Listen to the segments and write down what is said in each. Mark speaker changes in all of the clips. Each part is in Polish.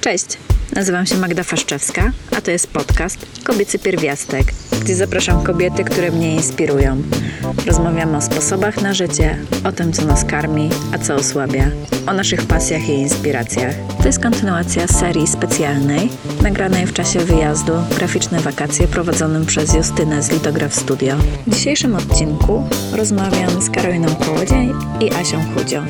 Speaker 1: Cześć, nazywam się Magda Faszczewska, a to jest podcast Kobiecy Pierwiastek, gdzie zapraszam kobiety, które mnie inspirują. Rozmawiamy o sposobach na życie, o tym, co nas karmi, a co osłabia, o naszych pasjach i inspiracjach. To jest kontynuacja serii specjalnej, nagranej w czasie wyjazdu Graficzne Wakacje prowadzonym przez Justynę z Litograf Studio. W dzisiejszym odcinku rozmawiam z Karoliną Kołodziej i Asią Chudzio.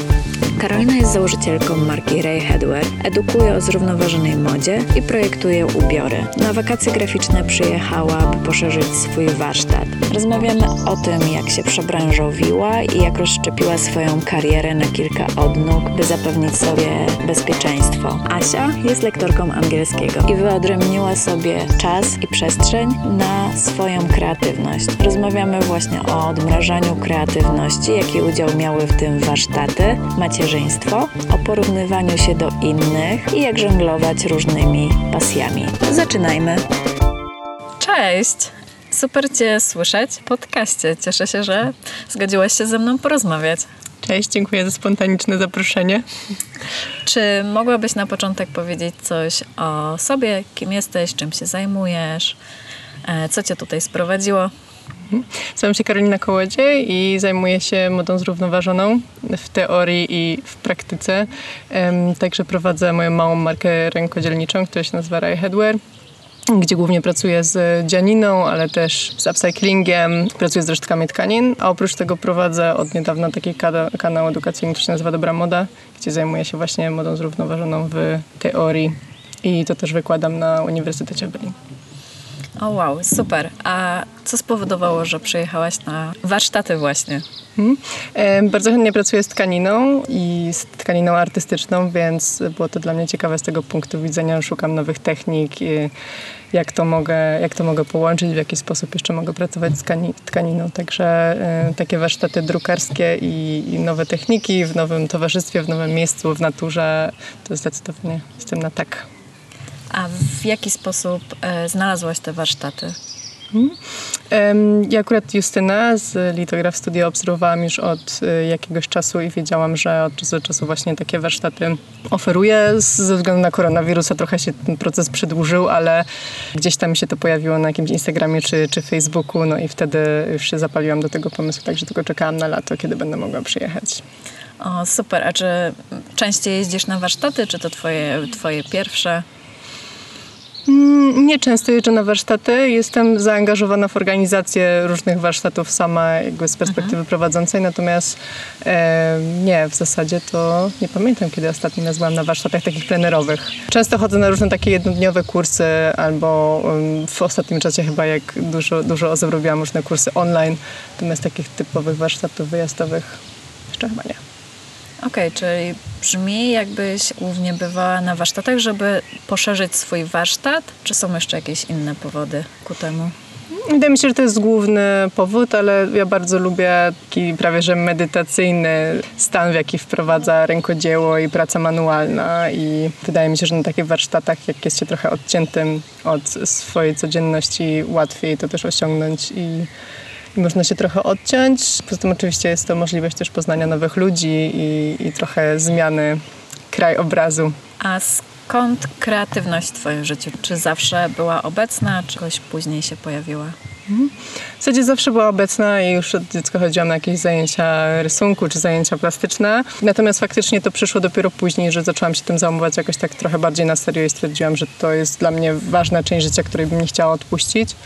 Speaker 1: Karolina jest założycielką marki Ray Headwear, edukuje o zrównoważonej modzie i projektuje ubiory. Na wakacje graficzne przyjechała, by poszerzyć swój warsztat. Rozmawiamy o tym, jak się przebranżowiła i jak rozszczepiła swoją karierę na kilka odnóg, by zapewnić sobie bezpieczeństwo. Asia jest lektorką angielskiego i wyodrębniła sobie czas i przestrzeń na swoją kreatywność. Rozmawiamy właśnie o odmrażaniu kreatywności, jaki udział miały w tym warsztaty, macierzyństwo, o porównywaniu się do innych i jak żonglować różnymi pasjami. Zaczynajmy! Cześć! Super Cię słyszeć w podcaście. Cieszę się, że zgodziłaś się ze mną porozmawiać.
Speaker 2: Cześć, dziękuję za spontaniczne zaproszenie.
Speaker 1: Czy mogłabyś na początek powiedzieć coś o sobie, kim jesteś, czym się zajmujesz, e, co Cię tutaj sprowadziło?
Speaker 2: Nazywam się Karolina Kołodziej i zajmuję się modą zrównoważoną w teorii i w praktyce. Także prowadzę moją małą markę rękodzielniczą, która się nazywa Rai Headwear gdzie głównie pracuję z dzianiną, ale też z upcyclingiem, pracuję z resztkami tkanin, a oprócz tego prowadzę od niedawna taki kanał edukacyjny, który się nazywa Dobra Moda, gdzie zajmuję się właśnie modą zrównoważoną w teorii i to też wykładam na Uniwersytecie w Berlinie.
Speaker 1: O wow, super. A co spowodowało, że przyjechałaś na warsztaty właśnie?
Speaker 2: Mhm. E, Bardzo chętnie pracuję z tkaniną i z tkaniną artystyczną, więc było to dla mnie ciekawe z tego punktu widzenia. Szukam nowych technik, jak to mogę, jak to mogę połączyć, w jaki sposób jeszcze mogę pracować z tkani- tkaniną. Także e, takie warsztaty drukarskie i, i nowe techniki w nowym towarzystwie, w nowym miejscu, w naturze, to zdecydowanie jestem na tak.
Speaker 1: A w jaki sposób e, znalazłaś te warsztaty?
Speaker 2: Em, Ja akurat Justynę z Litograf Studio obserwowałam już od y, jakiegoś czasu i wiedziałam, że od czasu do czasu właśnie takie warsztaty oferuje. Ze względu na koronawirusa trochę się ten proces przedłużył, ale gdzieś tam mi się to pojawiło na jakimś Instagramie czy, czy Facebooku, no i wtedy już się zapaliłam do tego pomysłu, także tylko czekałam na lato, kiedy będę mogła przyjechać.
Speaker 1: O, super. A czy częściej jeździsz na warsztaty, czy to twoje, twoje pierwsze?
Speaker 2: Mm, Nie często jeżdżę na warsztaty. Jestem zaangażowana w organizację różnych warsztatów sama jakby z perspektywy prowadzącej, natomiast e, nie, w zasadzie to nie pamiętam, kiedy ostatni raz byłam na warsztatach takich plenerowych. Często chodzę na różne takie jednodniowe kursy albo w ostatnim czasie chyba jak dużo, dużo osób robiłam różne kursy online, natomiast takich typowych warsztatów wyjazdowych jeszcze chyba nie.
Speaker 1: Okej, czyli brzmi jakbyś głównie bywała na warsztatach, żeby poszerzyć swój warsztat, czy są jeszcze jakieś inne powody ku temu?
Speaker 2: Wydaje mi się, że to jest główny powód, ale ja bardzo lubię taki prawie że medytacyjny stan, w jaki wprowadza rękodzieło i praca manualna i wydaje mi się, że na takich warsztatach, jak jest się trochę odciętym od swojej codzienności, łatwiej to też osiągnąć i, i można się trochę odciąć. Poza tym oczywiście jest to możliwość też poznania nowych ludzi i, i trochę zmiany krajobrazu.
Speaker 1: A skąd kreatywność w twoim życiu? Czy zawsze była obecna, czy jakoś później się pojawiła?
Speaker 2: W zasadzie zawsze była obecna i już od dziecka chodziłam na jakieś zajęcia rysunku czy zajęcia plastyczne. Natomiast faktycznie to przyszło dopiero później, że zaczęłam się tym zajmować jakoś tak trochę bardziej na serio i stwierdziłam, że to jest dla mnie ważna część życia, której bym nie chciała odpuścić.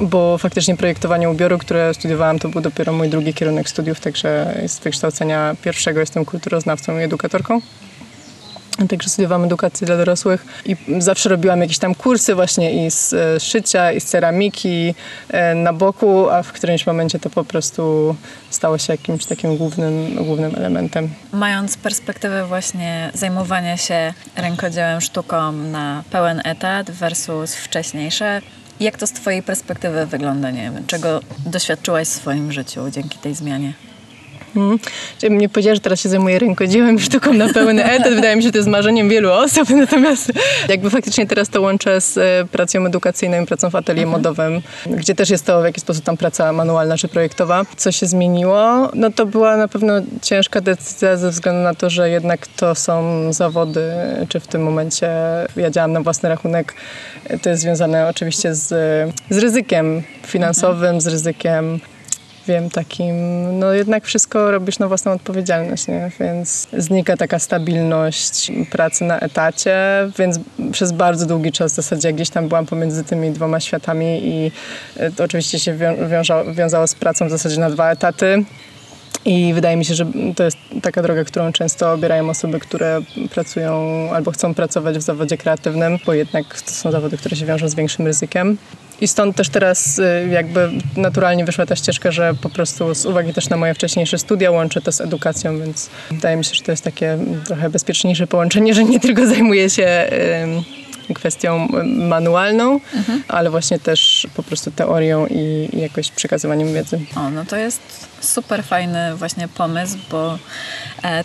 Speaker 2: Bo faktycznie projektowanie ubioru, które studiowałam, to był dopiero mój drugi kierunek studiów, także z wykształcenia pierwszego jestem kulturoznawcą i edukatorką. Także studiowałam edukację dla dorosłych i zawsze robiłam jakieś tam kursy właśnie i z e, szycia, i z ceramiki e, na boku, a w którymś momencie to po prostu stało się jakimś takim głównym, głównym elementem.
Speaker 1: Mając perspektywę właśnie zajmowania się rękodziełem, sztuką na pełen etat versus wcześniejsze, jak to z twojej perspektywy wygląda? Nie wiem, czego doświadczyłaś w swoim życiu dzięki tej zmianie?
Speaker 2: Mhm. Chciałbym nie powiedziała, że teraz się zajmuję rękodziełem i sztuką na pełny etat. Wydaje mi się, że to jest marzeniem wielu osób. Natomiast jakby faktycznie teraz to łączę z e, pracą edukacyjną i pracą w atelier modowym, gdzie też jest to w jakiś sposób tam praca manualna czy projektowa. Co się zmieniło? No to była na pewno ciężka decyzja ze względu na to, że jednak to są zawody, czy w tym momencie ja działam na własny rachunek. To jest związane oczywiście z, z ryzykiem finansowym, z ryzykiem wiem, takim, no jednak wszystko robisz na własną odpowiedzialność, nie? więc znika taka stabilność pracy na etacie, więc przez bardzo długi czas w zasadzie gdzieś tam byłam pomiędzy tymi dwoma światami i e, to oczywiście się wią- wiążało, wiązało z pracą w zasadzie na dwa etaty. I wydaje mi się, że to jest taka droga, którą często obierają osoby, które pracują albo chcą pracować w zawodzie kreatywnym, bo jednak to są zawody, które się wiążą z większym ryzykiem. I stąd też teraz y, jakby naturalnie wyszła ta ścieżka, że po prostu z uwagi też na moje wcześniejsze studia łączę to z edukacją, więc wydaje mi się, że to jest takie trochę bezpieczniejsze połączenie, że nie tylko zajmuję się kwestią manualną, ale właśnie też po prostu teorią i, jakoś przekazywaniem wiedzy.
Speaker 1: O, no to jest super fajny właśnie pomysł, bo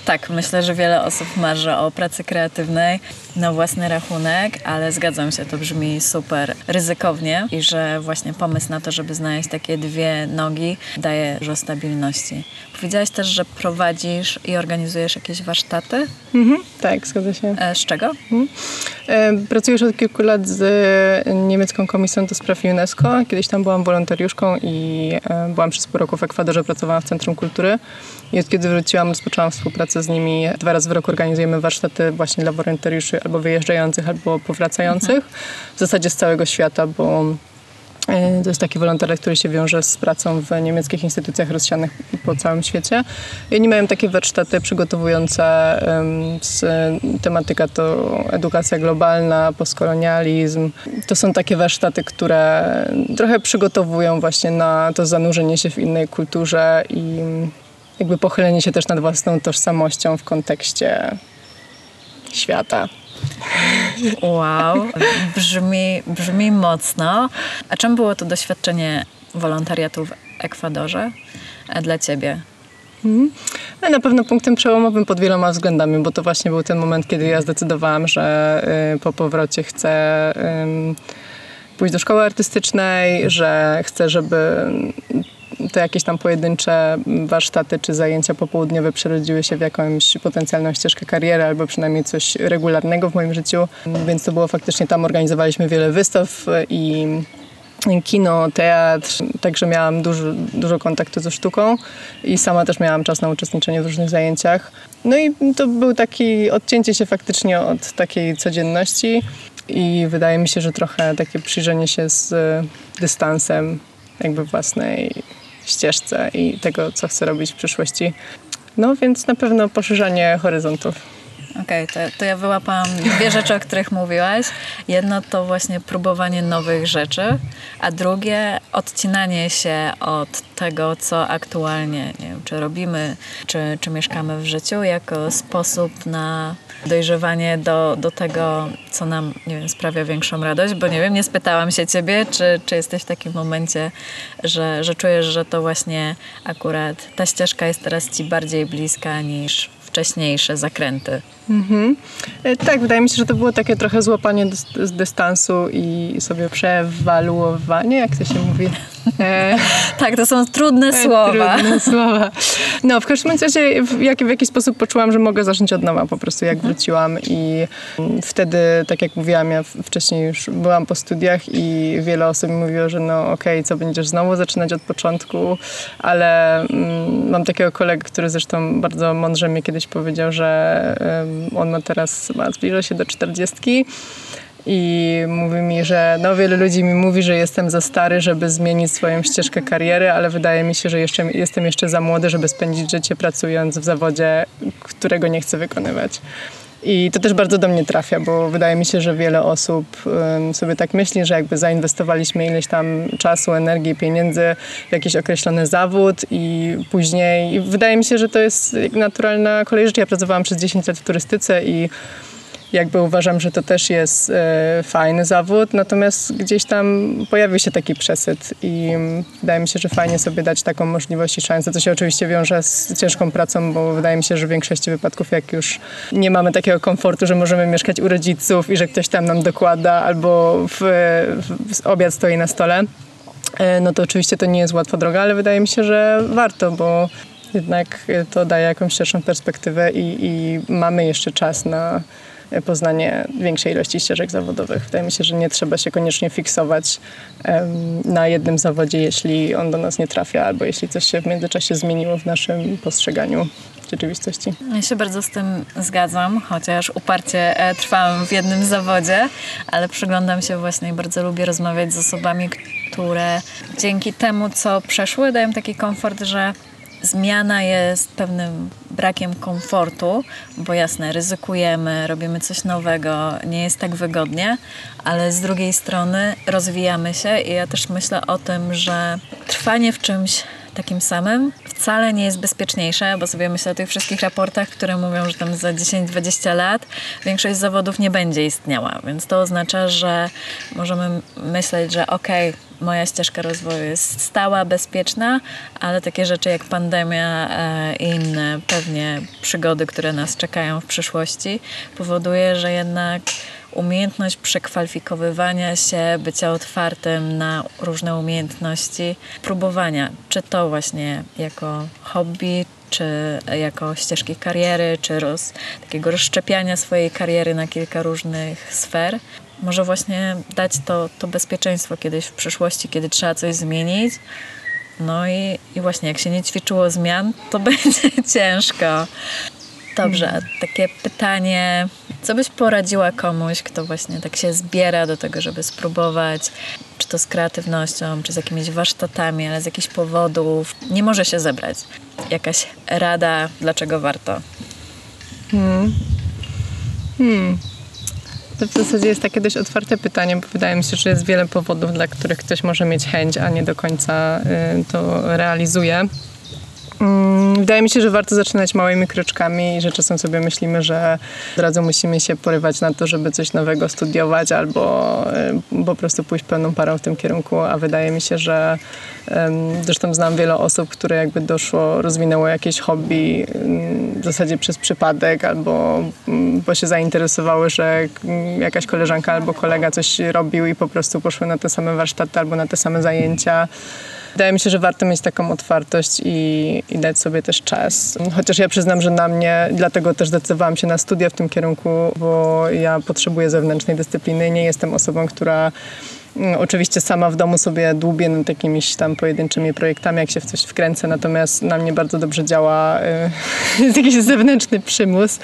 Speaker 1: tak, myślę, że wiele osób marzy o pracy kreatywnej na własny rachunek, ale zgadzam się, to brzmi super ryzykownie i że właśnie pomysł na to, żeby znaleźć takie dwie nogi daje dużo stabilności. Powiedziałaś też, że prowadzisz i organizujesz jakieś warsztaty.
Speaker 2: Mhm, tak, zgadza się.
Speaker 1: E, z czego?
Speaker 2: E, Pracuję już od kilku lat z niemiecką komisją do spraw UNESCO. Kiedyś tam byłam wolontariuszką i e, byłam przez pół roku w Ekwadorze, pracowałam w Centrum Kultury. I od kiedy wróciłam, rozpoczęłam współpracę z nimi. Dwa razy w roku organizujemy warsztaty właśnie dla wolontariuszy albo wyjeżdżających, albo powracających. W zasadzie z całego świata, bo E, To jest taki wolontariat, który się wiąże z pracą w niemieckich instytucjach rozsianych po całym świecie. I oni mają takie warsztaty przygotowujące em, z, tematyka to edukacja globalna, postkolonializm. To są takie warsztaty, które trochę przygotowują właśnie na to zanurzenie się w innej kulturze i jakby pochylenie się też nad własną tożsamością w kontekście świata.
Speaker 1: Wow, brzmi, brzmi mocno. A czym było to doświadczenie wolontariatu w Ekwadorze dla ciebie?
Speaker 2: No, na pewno punktem przełomowym pod wieloma względami, bo to właśnie był ten moment, kiedy ja zdecydowałam, że y, po powrocie chcę pójść do szkoły artystycznej, że chcę, żeby te jakieś tam pojedyncze warsztaty czy zajęcia popołudniowe przerodziły się w jakąś potencjalną ścieżkę kariery albo przynajmniej coś regularnego w moim życiu. Więc to było faktycznie tam organizowaliśmy wiele wystaw i kino, teatr, także miałam dużo, dużo kontaktu ze sztuką i sama też miałam czas na uczestniczenie w różnych zajęciach. No i to był taki odcięcie się faktycznie od takiej codzienności i wydaje mi się, że trochę takie przyjrzenie się z dystansem jakby własnej ścieżce i tego, co chcę robić w przyszłości. No więc na pewno poszerzanie horyzontów.
Speaker 1: Okej, to, to ja wyłapałam dwie rzeczy, o których mówiłaś. Jedno to właśnie próbowanie nowych rzeczy, a drugie odcinanie się od tego, co aktualnie nie wiem, czy robimy, czy, czy mieszkamy w życiu, jako sposób na dojrzewanie do, do tego, co nam nie wiem, sprawia większą radość, bo nie wiem, nie spytałam się ciebie, czy, czy jesteś w takim momencie, że, że czujesz, że to właśnie akurat ta ścieżka jest teraz ci bardziej bliska niż wcześniejsze zakręty.
Speaker 2: Mhm. E, Tak, wydaje mi się, że to było takie trochę złapanie z dystansu i sobie przewaluowanie, jak to się mówi. E,
Speaker 1: Tak, to są trudne słowa.
Speaker 2: Trudne słowa. No, w każdym razie w, jak, w jakiś sposób poczułam, że mogę zacząć od nowa po prostu, jak wróciłam i mm, wtedy, tak jak mówiłam, ja wcześniej już byłam po studiach i wiele osób mi mówiło, że no okej, co będziesz znowu zaczynać od początku, ale mm, mam takiego kolegę, który zresztą bardzo mądrze mi kiedyś powiedział, że on ma teraz, ma, zbliża się do czterdziestki i mówi mi, że no wiele ludzi mi mówi, że jestem za stary, żeby zmienić swoją ścieżkę kariery, ale wydaje mi się, że jeszcze, jestem jeszcze za młody, żeby spędzić życie pracując w zawodzie, którego nie chcę wykonywać. I to też bardzo do mnie trafia, bo wydaje mi się, że wiele osób sobie tak myśli, że jakby zainwestowaliśmy ileś tam czasu, energii, pieniędzy w jakiś określony zawód i później i wydaje mi się, że to jest naturalna kolej życia. Ja pracowałam przez 10 lat w turystyce i jakby uważam, że to też jest e, fajny zawód, natomiast gdzieś tam pojawił się taki przesyt i wydaje mi się, że fajnie sobie dać taką możliwość i szansę. To się oczywiście wiąże z ciężką pracą, bo wydaje mi się, że w większości wypadków, jak już nie mamy takiego komfortu, że możemy mieszkać u rodziców i że ktoś tam nam dokłada albo w, w obiad stoi na stole, e, no to oczywiście to nie jest łatwa droga, ale wydaje mi się, że warto, bo jednak to daje jakąś szerszą perspektywę i, i mamy jeszcze czas na poznanie większej ilości ścieżek zawodowych. Wydaje mi się, że nie trzeba się koniecznie fiksować na jednym zawodzie, jeśli on do nas nie trafia, albo jeśli coś się w międzyczasie zmieniło w naszym postrzeganiu rzeczywistości.
Speaker 1: Ja się bardzo z tym zgadzam, chociaż uparcie e, trwam w jednym zawodzie, ale przyglądam się właśnie i bardzo lubię rozmawiać z osobami, które dzięki temu, co przeszły, dają taki komfort, że zmiana jest pewnym brakiem komfortu, bo jasne, ryzykujemy, robimy coś nowego, nie jest tak wygodnie, ale z drugiej strony rozwijamy się i ja też myślę o tym, że trwanie w czymś takim samym wcale nie jest bezpieczniejsze, bo sobie myślę o tych wszystkich raportach, które mówią, że tam za 10-20 lat większość zawodów nie będzie istniała, więc to oznacza, że możemy myśleć, że okej, moja ścieżka rozwoju jest stała, bezpieczna, ale takie rzeczy jak pandemia e, i inne pewnie przygody, które nas czekają w przyszłości, powoduje, że jednak umiejętność przekwalifikowywania się, bycia otwartym na różne umiejętności, próbowania, czy to właśnie jako hobby, czy jako ścieżki kariery, czy roz, takiego rozszczepiania swojej kariery na kilka różnych sfer. Może właśnie dać to, to bezpieczeństwo kiedyś w przyszłości, kiedy trzeba coś zmienić. No i, i właśnie, jak się nie ćwiczyło zmian, to będzie ciężko. Dobrze, a takie pytanie, co byś poradziła komuś, kto właśnie tak się zbiera do tego, żeby spróbować, czy to z kreatywnością, czy z jakimiś warsztatami, ale z jakichś powodów nie może się zebrać? Jakaś rada, dlaczego warto?
Speaker 2: To w zasadzie jest takie dość otwarte pytanie, bo wydaje mi się, że jest wiele powodów, dla których ktoś może mieć chęć, a nie do końca y, to realizuje. Mm, Wydaje mi się, że warto zaczynać małymi kroczkami i że czasem sobie myślimy, że od razu musimy się porywać na to, żeby coś nowego studiować albo y, po prostu pójść pełną parą w tym kierunku, a wydaje mi się, że zresztą znam wiele osób, które jakby doszło, rozwinęło jakieś hobby mm, w zasadzie przez przypadek albo mm, bo się zainteresowały, że jakaś koleżanka albo kolega coś robił i po prostu poszły na te same warsztaty albo na te same zajęcia. Wydaje mi się, że warto mieć taką otwartość i, i dać sobie też czas. Chociaż ja przyznam, że na mnie, dlatego też zdecydowałam się na studia w tym kierunku, bo ja potrzebuję zewnętrznej dyscypliny. Nie jestem osobą, która mm, oczywiście sama w domu sobie dłubię nad jakimiś tam pojedynczymi projektami, jak się w coś wkręcę, natomiast na mnie bardzo dobrze działa y, jakiś zewnętrzny przymus.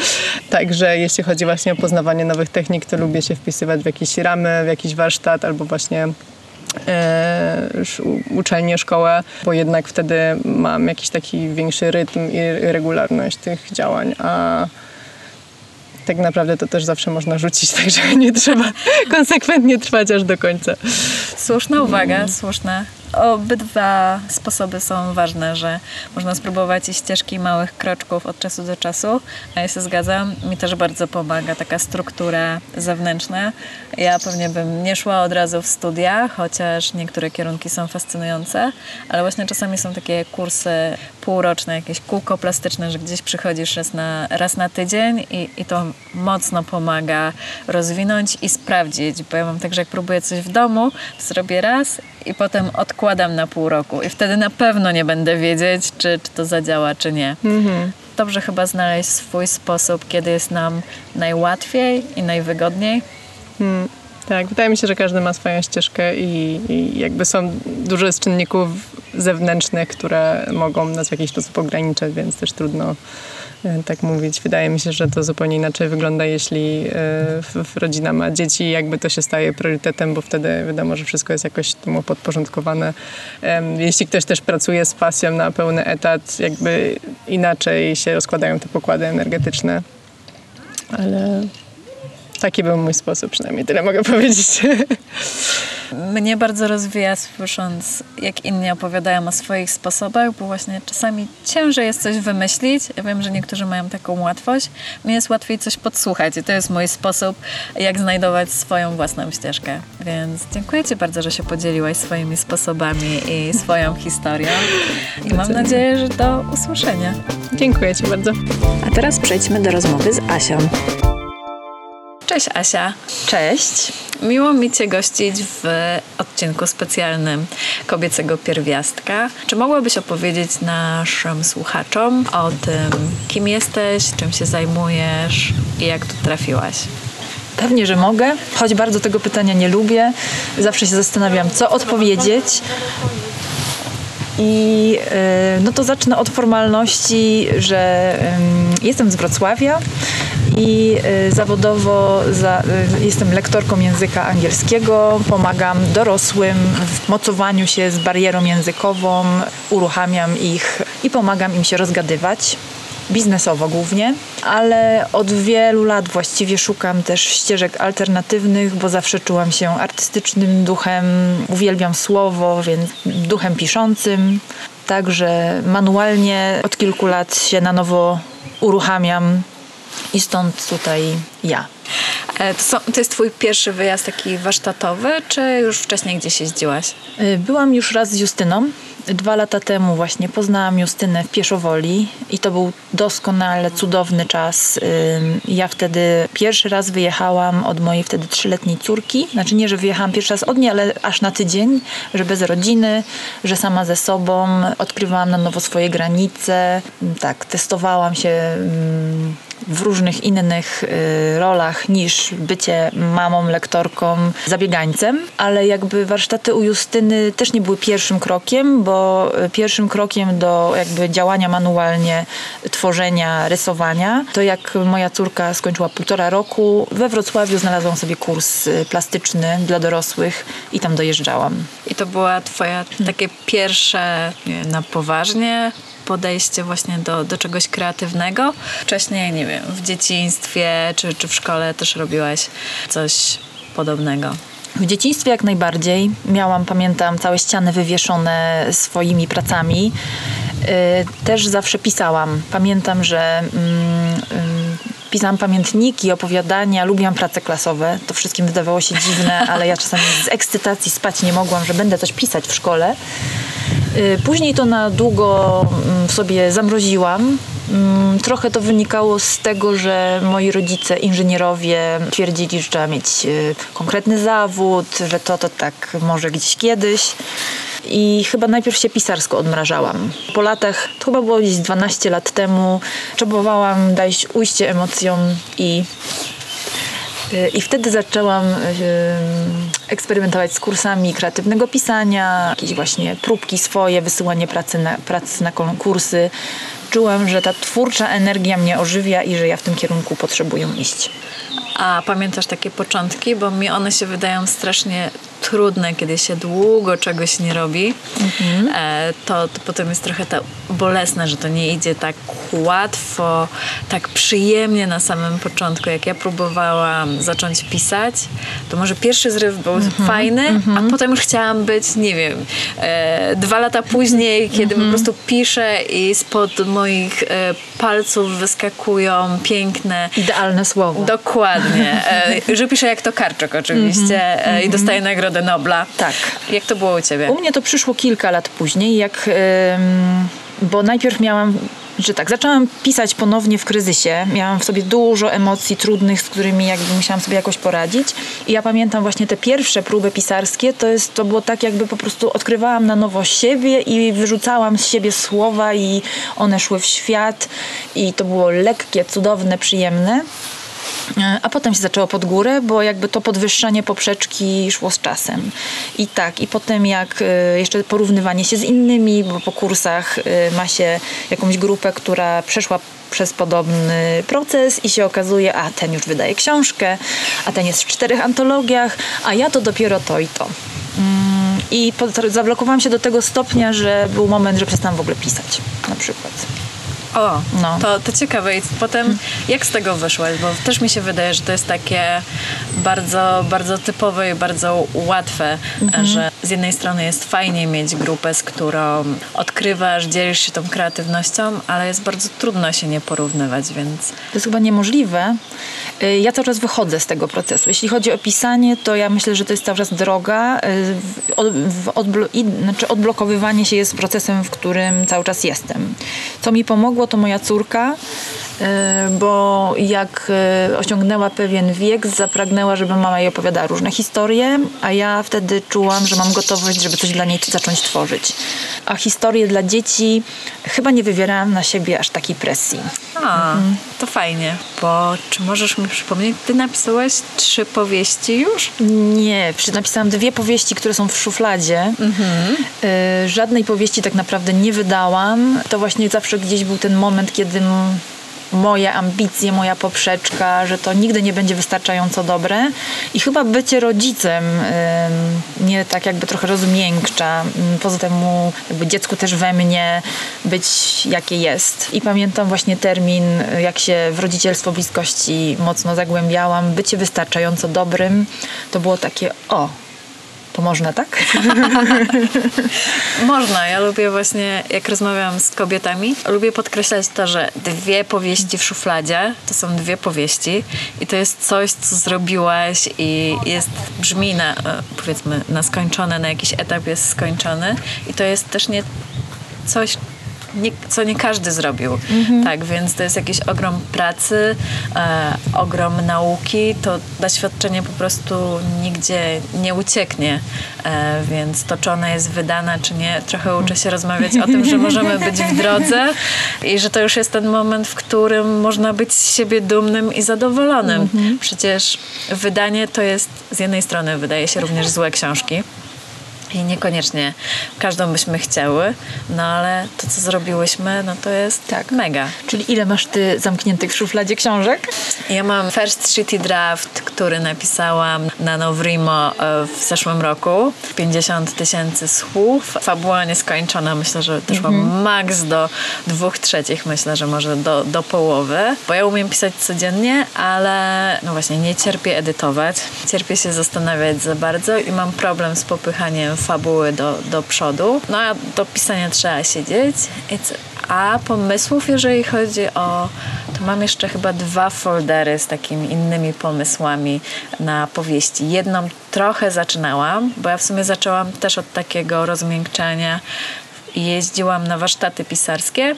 Speaker 2: Także jeśli chodzi właśnie o poznawanie nowych technik, to lubię się wpisywać w jakieś ramy, w jakiś warsztat albo właśnie uczelnię, szkołę, bo jednak wtedy mam jakiś taki większy rytm i regularność tych działań, a tak naprawdę to też zawsze można rzucić, także nie trzeba konsekwentnie trwać aż do końca.
Speaker 1: Słuszna uwaga, słuszna. Obydwa sposoby są ważne, że można spróbować i ścieżki małych kroczków od czasu do czasu. Ja się zgadzam, mi też bardzo pomaga taka struktura zewnętrzna. Ja pewnie bym nie szła od razu w studia, chociaż niektóre kierunki są fascynujące, ale właśnie czasami są takie kursy półroczne, jakieś kółko plastyczne, że gdzieś przychodzisz raz na, raz na tydzień i, i to mocno pomaga rozwinąć i sprawdzić, bo ja mam tak, że jak próbuję coś w domu, to zrobię raz i potem odkładam na pół roku i wtedy na pewno nie będę wiedzieć, czy, czy to zadziała, czy nie. Dobrze chyba znaleźć swój sposób, kiedy jest nam najłatwiej i najwygodniej.
Speaker 2: Tak, wydaje mi się, że każdy ma swoją ścieżkę i, i jakby są dużo jest czynników zewnętrznych, które mogą nas w jakiś sposób ograniczać, więc też trudno e, tak mówić. Wydaje mi się, że to zupełnie inaczej wygląda, jeśli e, rodzina ma dzieci i jakby to się staje priorytetem, bo wtedy wiadomo, że wszystko jest jakoś temu podporządkowane. Jeśli ktoś też pracuje z pasją na pełny etat, jakby inaczej się rozkładają te pokłady energetyczne. Ale Taki był mój sposób, przynajmniej tyle mogę powiedzieć.
Speaker 1: Mnie bardzo rozwija słysząc, jak inni opowiadają o swoich sposobach, bo właśnie czasami ciężej jest coś wymyślić. Ja wiem, że niektórzy mają taką łatwość. Mnie jest łatwiej coś podsłuchać i to jest mój sposób, jak znajdować swoją własną ścieżkę. Więc dziękuję Ci bardzo, że się podzieliłaś swoimi sposobami i swoją historią. I mam nadzieję, że do usłyszenia.
Speaker 2: Dziękuję Ci bardzo.
Speaker 1: A teraz przejdźmy do rozmowy z Asią. Cześć Asia.
Speaker 3: Cześć.
Speaker 1: Miło mi Cię gościć w odcinku specjalnym Kobiecego Pierwiastka. Czy mogłabyś opowiedzieć naszym słuchaczom o tym, kim jesteś, czym się zajmujesz i jak tu trafiłaś?
Speaker 3: Pewnie, że mogę, choć bardzo tego pytania nie lubię. Zawsze się zastanawiam, co odpowiedzieć. I e, no to zacznę od formalności, że em, jestem z Wrocławia i e, zawodowo za, e, jestem lektorką języka angielskiego. Pomagam dorosłym w mocowaniu się z barierą językową, uruchamiam ich i pomagam im się rozgadywać biznesowo głównie, ale od wielu lat właściwie szukam też ścieżek alternatywnych, bo zawsze czułam się artystycznym duchem, uwielbiam słowo, więc duchem piszącym. Także manualnie od kilku lat się na nowo uruchamiam i stąd tutaj ja.
Speaker 1: E, To, jest Twój pierwszy wyjazd taki warsztatowy, czy już wcześniej gdzieś jeździłaś?
Speaker 3: Y, Byłam już raz z Justyną. Dwa lata temu właśnie poznałam Justynę w Pieszowoli i to był doskonale cudowny czas. Ja wtedy pierwszy raz wyjechałam od mojej wtedy trzyletniej córki. Znaczy nie, że wyjechałam pierwszy raz od niej, ale aż na tydzień, że bez rodziny, że sama ze sobą. Odkrywałam na nowo swoje granice. Tak, testowałam się w różnych innych y, rolach niż bycie mamą, lektorką, zabiegańcem, ale jakby warsztaty u Justyny też nie były pierwszym krokiem, bo y, pierwszym krokiem do jakby działania manualnie, tworzenia, rysowania, to jak moja córka skończyła półtora roku, we Wrocławiu znalazłam sobie kurs y, plastyczny dla dorosłych i tam dojeżdżałam.
Speaker 1: I to była Twoja takie pierwsze na poważnie podejście właśnie do, do czegoś kreatywnego. Wcześniej, nie wiem, w dzieciństwie czy, czy w szkole też robiłaś coś podobnego.
Speaker 3: W dzieciństwie jak najbardziej. Miałam, pamiętam, całe ściany wywieszone swoimi pracami. Yy, Też zawsze pisałam. Pamiętam, że mm, ym, pisałam pamiętniki, opowiadania, lubiłam prace klasowe. To wszystkim wydawało się dziwne, ale ja czasami z ekscytacji spać nie mogłam, że będę coś pisać w szkole. Yy, Później to na długo mm, sobie zamroziłam. Mm, Trochę to wynikało z tego, że moi rodzice, inżynierowie, twierdzili, że trzeba mieć y, konkretny zawód, że to to tak może gdzieś kiedyś. I chyba najpierw się pisarsko odmrażałam. Po latach, to chyba było gdzieś 12 lat temu, próbowałam dać ujście emocjom i Y, I wtedy zaczęłam y, eksperymentować z kursami kreatywnego pisania, jakieś właśnie próbki swoje, wysyłanie pracy na, pracy na konkursy. Czułam, że ta twórcza energia mnie ożywia i że ja w tym kierunku potrzebuję iść.
Speaker 1: A pamiętasz takie początki? Bo mi one się wydają strasznie trudne, kiedy się długo czegoś nie robi. E, to, to potem jest trochę to bolesne, że to nie idzie tak łatwo, tak przyjemnie na samym początku. Jak ja próbowałam zacząć pisać, to może pierwszy zryw był fajny, a potem już chciałam być, nie wiem, e, dwa lata później, kiedy po prostu piszę i spod moich e, palców wyskakują piękne
Speaker 3: Idealne słowo.
Speaker 1: Dokładnie. E, że piszę jak to Karczok oczywiście e, i dostaję Nagrodę Nobla.
Speaker 3: Tak.
Speaker 1: Jak to było u ciebie?
Speaker 3: U mnie to przyszło kilka lat później, jak, bo najpierw miałam, że tak, zaczęłam pisać ponownie w kryzysie. Miałam w sobie dużo emocji trudnych, z którymi jakby musiałam sobie jakoś poradzić. I ja pamiętam właśnie te pierwsze próby pisarskie, to, jest, to było tak jakby po prostu odkrywałam na nowo siebie i wyrzucałam z siebie słowa i one szły w świat i to było lekkie, cudowne, przyjemne. E, A potem się zaczęło pod górę, bo jakby to podwyższanie poprzeczki szło z czasem. I tak, i potem jak e, jeszcze porównywanie się z innymi, bo po kursach e, ma się jakąś grupę, która przeszła przez podobny proces i się okazuje, a ten już wydaje książkę, a ten jest w czterech antologiach, a ja to dopiero to i to. Mm, I zablokowałam się do tego stopnia, że był moment, że przestałam w ogóle pisać na przykład.
Speaker 1: O,
Speaker 3: No.
Speaker 1: to, to ciekawe. I potem jak z tego wyszłaś? Bo też mi się wydaje, że to jest takie bardzo, bardzo typowe i bardzo łatwe, że z jednej strony jest fajnie mieć grupę, z którą odkrywasz, dzielisz się tą kreatywnością, ale jest bardzo trudno się nie porównywać, więc
Speaker 3: To jest chyba niemożliwe. Y, Ja cały czas wychodzę z tego procesu. Jeśli chodzi o pisanie, to ja myślę, że to jest cały czas droga. Y, odblo- i- znaczy odblokowywanie się jest procesem, w którym cały czas jestem. Co mi pomogło, to moja córka, bo jak y, osiągnęła pewien wiek, zapragnęła, żeby mama jej opowiadała różne historie, a ja wtedy czułam, że mam gotowość, żeby coś dla niej zacząć tworzyć. A historie dla dzieci chyba nie wywierałam na siebie aż takiej presji.
Speaker 1: a, to fajnie. Bo czy możesz mi przypomnieć, ty napisałaś trzy powieści już?
Speaker 3: Nie, napisałam dwie powieści, które są w szufladzie. Y, żadnej powieści tak naprawdę nie wydałam. To właśnie zawsze gdzieś był ten moment, kiedy moje ambicje, moja poprzeczka, że to nigdy nie będzie wystarczająco dobre. I chyba bycie rodzicem mnie tak jakby trochę rozmiękcza. Poza tym jakby dziecku też we mnie być jakie jest. I pamiętam właśnie termin, y, jak się w rodzicielstwo bliskości mocno zagłębiałam. Bycie wystarczająco dobrym to było takie o, to można, tak?
Speaker 1: Można. Ja lubię właśnie, jak rozmawiam z kobietami, lubię podkreślać to, że dwie powieści w szufladzie to są dwie powieści i to jest coś, co zrobiłaś i jest, brzmi na, e, powiedzmy, na skończone, na jakiś etap jest skończony i to jest też nie coś, nie, co nie każdy zrobił. Tak, więc to jest jakiś ogrom pracy, e, ogrom nauki. To doświadczenie po prostu nigdzie nie ucieknie. E, więc to, czy ona jest wydana, czy nie, trochę uczę się rozmawiać o tym, że możemy być w drodze i że to już jest ten moment, w którym można być z siebie dumnym i zadowolonym. Przecież wydanie to jest z jednej strony wydaje się również złe książki. I niekoniecznie każdą byśmy chciały, no ale to, co zrobiłyśmy, no to jest
Speaker 3: Tak.
Speaker 1: mega.
Speaker 3: Czyli ile masz ty zamkniętych w szufladzie książek?
Speaker 1: Ja mam First Shitty Draft, który napisałam na Novrimo e, w zeszłym roku. 50 tysięcy słów. Fabuła nieskończona. Myślę, że doszłam maks do dwóch trzecich. Myślę, że może do, do połowy. Bo ja umiem pisać codziennie, ale no właśnie nie cierpię edytować. Cierpię się zastanawiać za bardzo i mam problem z popychaniem fabuły do, do przodu. No a do pisania trzeba siedzieć. A pomysłów, jeżeli chodzi o. To mam jeszcze chyba dwa foldery z takimi innymi pomysłami na powieści. Jedną trochę zaczynałam, bo ja w sumie zaczęłam też od takiego rozmiękczenia. Jeździłam na warsztaty pisarskie.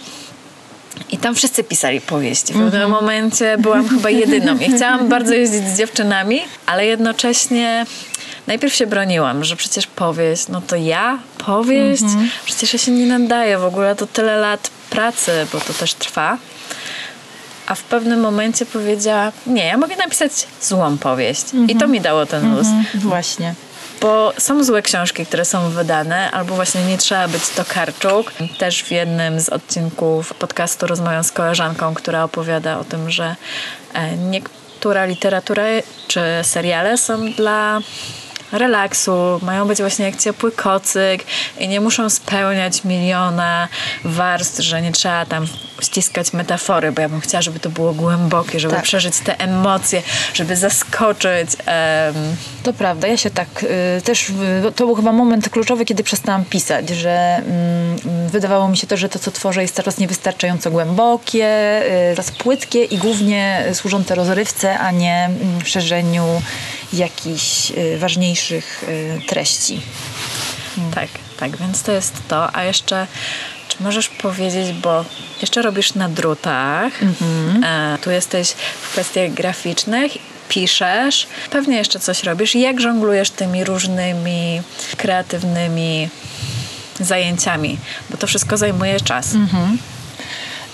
Speaker 1: I tam wszyscy pisali powieści. W pewnym momencie byłam chyba jedyną. I chciałam bardzo jeździć z dziewczynami, ale jednocześnie najpierw się broniłam, że przecież powieść, no to ja powieść, przecież ja się nie nadaję w ogóle, to tyle lat pracy, bo to też trwa. A w pewnym momencie powiedziała, nie, ja mogę napisać złą powieść. I to mi dało ten luz.
Speaker 3: Właśnie.
Speaker 1: Bo są złe książki, które są wydane, albo właśnie nie trzeba być Tokarczuk. Też w jednym z odcinków podcastu rozmawiam z koleżanką, która opowiada o tym, że e, niektóra literatura czy seriale są dla relaksu, mają być właśnie jak ciepły kocyk i nie muszą spełniać miliona warstw, że nie trzeba tam ściskać metafory, bo ja bym chciała, żeby to było głębokie, żeby
Speaker 3: Tak.
Speaker 1: przeżyć te emocje, żeby zaskoczyć. em,
Speaker 3: To prawda, ja się tak y, też, y, to był chyba moment kluczowy, kiedy przestałam pisać, że mm, wydawało mi się to, że to, co tworzę jest coraz niewystarczająco głębokie, y, płytkie i głównie służące rozrywce, a nie mm, szerzeniu jakichś y, ważniejszych y, treści.
Speaker 1: Tak, tak, więc to jest to. A jeszcze, czy możesz powiedzieć, bo jeszcze robisz na drutach, e, tu jesteś w kwestiach graficznych, piszesz, pewnie jeszcze coś robisz. Jak żonglujesz tymi różnymi kreatywnymi zajęciami? Bo to wszystko zajmuje czas.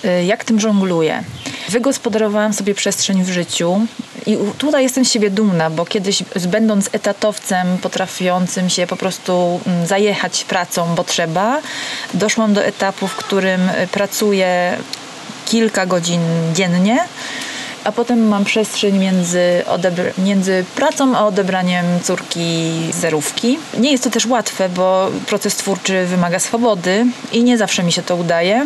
Speaker 3: Y, jak tym żongluję. Wygospodarowałam sobie przestrzeń w życiu i tutaj jestem z siebie dumna, bo kiedyś będąc etatowcem potrafiącym się po prostu mm, zajechać pracą, bo trzeba, doszłam do etapu, w którym y, pracuję kilka godzin dziennie, a potem mam przestrzeń między, między pracą a odebraniem córki zerówki. Nie jest to też łatwe, bo proces twórczy wymaga swobody i nie zawsze mi się to udaje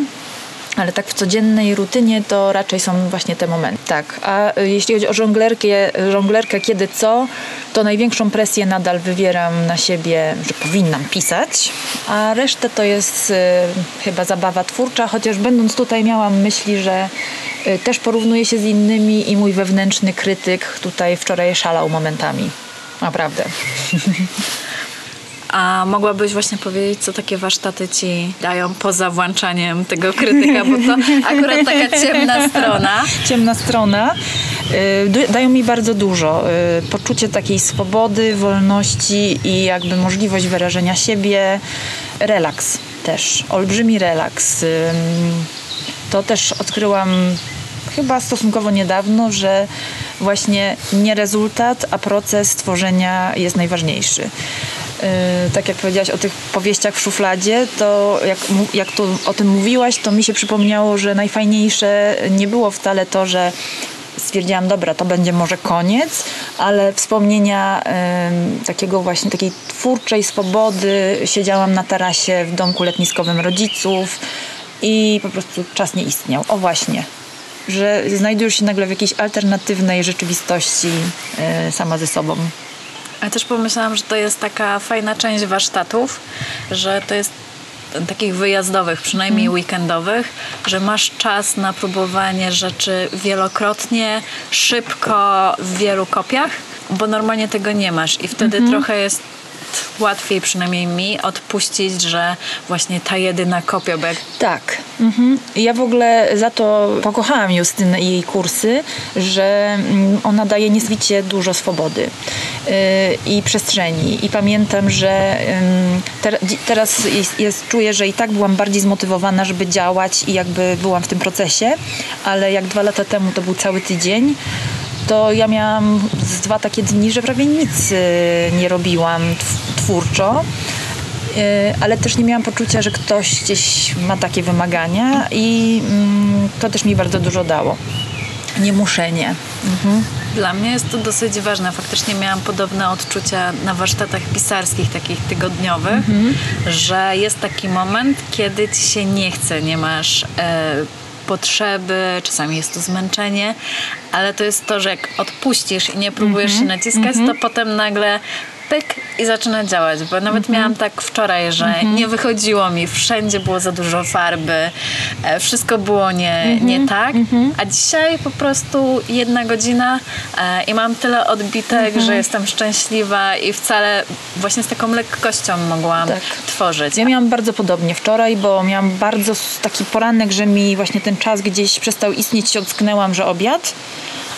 Speaker 3: Ale tak w codziennej rutynie to raczej są właśnie te momenty. Tak, a y, jeśli chodzi o żonglerkę, żonglerkę kiedy co, to największą presję nadal wywieram na siebie, że powinnam pisać, a resztę to jest y, chyba zabawa twórcza, chociaż będąc tutaj miałam myśli, że y, też porównuję się z innymi i mój wewnętrzny krytyk tutaj wczoraj szalał momentami. Naprawdę.
Speaker 1: A mogłabyś właśnie powiedzieć, co takie warsztaty ci dają poza włączaniem tego krytyka, bo to akurat taka ciemna strona.
Speaker 3: ciemna strona, y, dają mi bardzo dużo. Y, Poczucie takiej swobody, wolności i jakby możliwość wyrażenia siebie. Relaks też, olbrzymi relaks. To też odkryłam chyba stosunkowo niedawno, że właśnie nie rezultat, a proces tworzenia jest najważniejszy. Yy, tak jak powiedziałaś o tych powieściach w szufladzie, to jak, jak tu o tym mówiłaś, to mi się przypomniało, że najfajniejsze nie było wcale to, że stwierdziłam, dobra, to będzie może koniec, ale wspomnienia ym, takiego właśnie takiej twórczej swobody. Siedziałam na tarasie w domku letniskowym rodziców i po prostu czas nie istniał. O właśnie, że znajdujesz się nagle w jakiejś alternatywnej rzeczywistości yy, sama ze sobą.
Speaker 1: A też pomyślałam, że to jest taka fajna część warsztatów, że to jest takich wyjazdowych, przynajmniej weekendowych, że masz czas na próbowanie rzeczy wielokrotnie, szybko, w wielu kopiach, bo normalnie tego nie masz i wtedy trochę jest łatwiej, przynajmniej mi, odpuścić, że właśnie ta jedyna kopia, bo
Speaker 3: Tak. Mhm. Ja w ogóle za to pokochałam Justynę i jej kursy, że mm, ona daje niezwicie dużo swobody yy, i przestrzeni. I pamiętam, że dzi- teraz jest, czuję, że i tak byłam bardziej zmotywowana, żeby działać i jakby byłam w tym procesie, ale jak dwa lata temu to był cały tydzień, to ja miałam z dwa takie dni, że prawie nic y, nie robiłam tw- twórczo. Y, ale też nie miałam poczucia, że ktoś gdzieś ma takie wymagania i mm, to też mi bardzo dużo dało. Niemuszenie.
Speaker 1: Dla mnie jest to dosyć ważne. Faktycznie miałam podobne odczucia na warsztatach pisarskich, takich tygodniowych, że jest taki moment, kiedy ci się nie chce, nie masz e, potrzeby, czasami jest to zmęczenie, ale to jest to, że jak odpuścisz i nie próbujesz się naciskać, to potem nagle pyk i zaczyna działać, bo nawet miałam tak wczoraj, że nie wychodziło mi, wszędzie było za dużo farby, e, wszystko było nie, nie tak, a dzisiaj po prostu jedna godzina e, i mam tyle odbitek, że jestem szczęśliwa i wcale właśnie z taką lekkością mogłam
Speaker 3: Tak.
Speaker 1: tworzyć.
Speaker 3: Ja miałam bardzo podobnie wczoraj, bo miałam bardzo taki poranek, że mi właśnie ten czas gdzieś przestał istnieć, się ocknęłam, że obiad.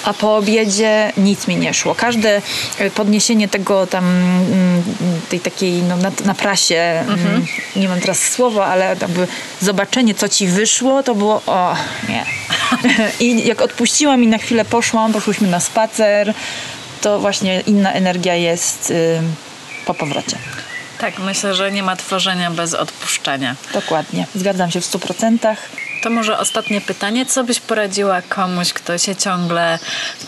Speaker 3: A po obiedzie nic mi nie szło. Każde e, podniesienie tego tam, mm, tej takiej no, na, na prasie, mm, nie mam teraz słowa, ale jakby zobaczenie, co ci wyszło, to było o, nie. I jak odpuściłam i na chwilę poszłam, poszłyśmy na spacer, to właśnie inna energia jest y, po powrocie.
Speaker 1: Tak, myślę, że nie ma tworzenia bez odpuszczenia.
Speaker 3: Dokładnie. Zgadzam się w 100%.
Speaker 1: To może ostatnie pytanie. Co byś poradziła komuś, kto się ciągle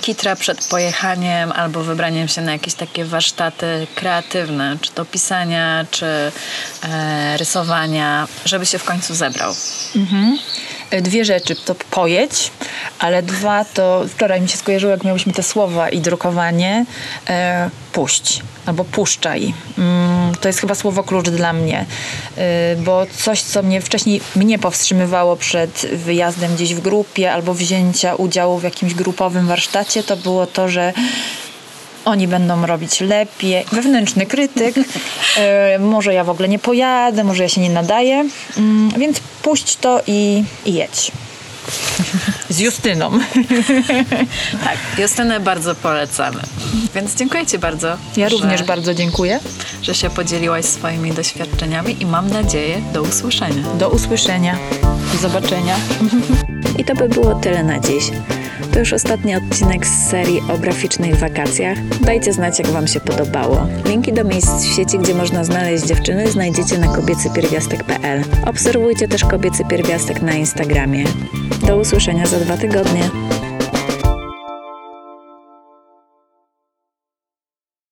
Speaker 1: kitra przed pojechaniem albo wybraniem się na jakieś takie warsztaty kreatywne, czy to pisania, czy e, rysowania, żeby się w końcu zebrał?
Speaker 3: E, Dwie rzeczy. To pojedź, ale dwa to wczoraj mi się skojarzyło, jak miałyśmy te słowa i drukowanie. E, puść albo puszczaj. Mm, to jest chyba słowo klucz dla mnie, e, bo coś, co mnie wcześniej mnie powstrzymywało przed wyjazdem gdzieś w grupie albo wzięcia udziału w jakimś grupowym warsztacie, to było to, że oni będą robić lepiej. Wewnętrzny krytyk. E, może ja w ogóle nie pojadę, może ja się nie nadaję. Mm, więc puść to i, i jedź. Z Justyną.
Speaker 1: Tak, Justynę bardzo polecamy. Więc dziękuję Ci bardzo.
Speaker 3: Ja
Speaker 1: że,
Speaker 3: również bardzo dziękuję.
Speaker 1: że się podzieliłaś swoimi doświadczeniami i mam nadzieję do usłyszenia.
Speaker 3: Do usłyszenia. Do zobaczenia.
Speaker 1: I to by było tyle na dziś. To już ostatni odcinek z serii o graficznych wakacjach. Dajcie znać, jak Wam się podobało. Linki do miejsc w sieci, gdzie można znaleźć dziewczyny, znajdziecie na kobiecypierwiastek.pl. Obserwujcie też Kobiecy Pierwiastek na Instagramie. Do usłyszenia za dwa tygodnie.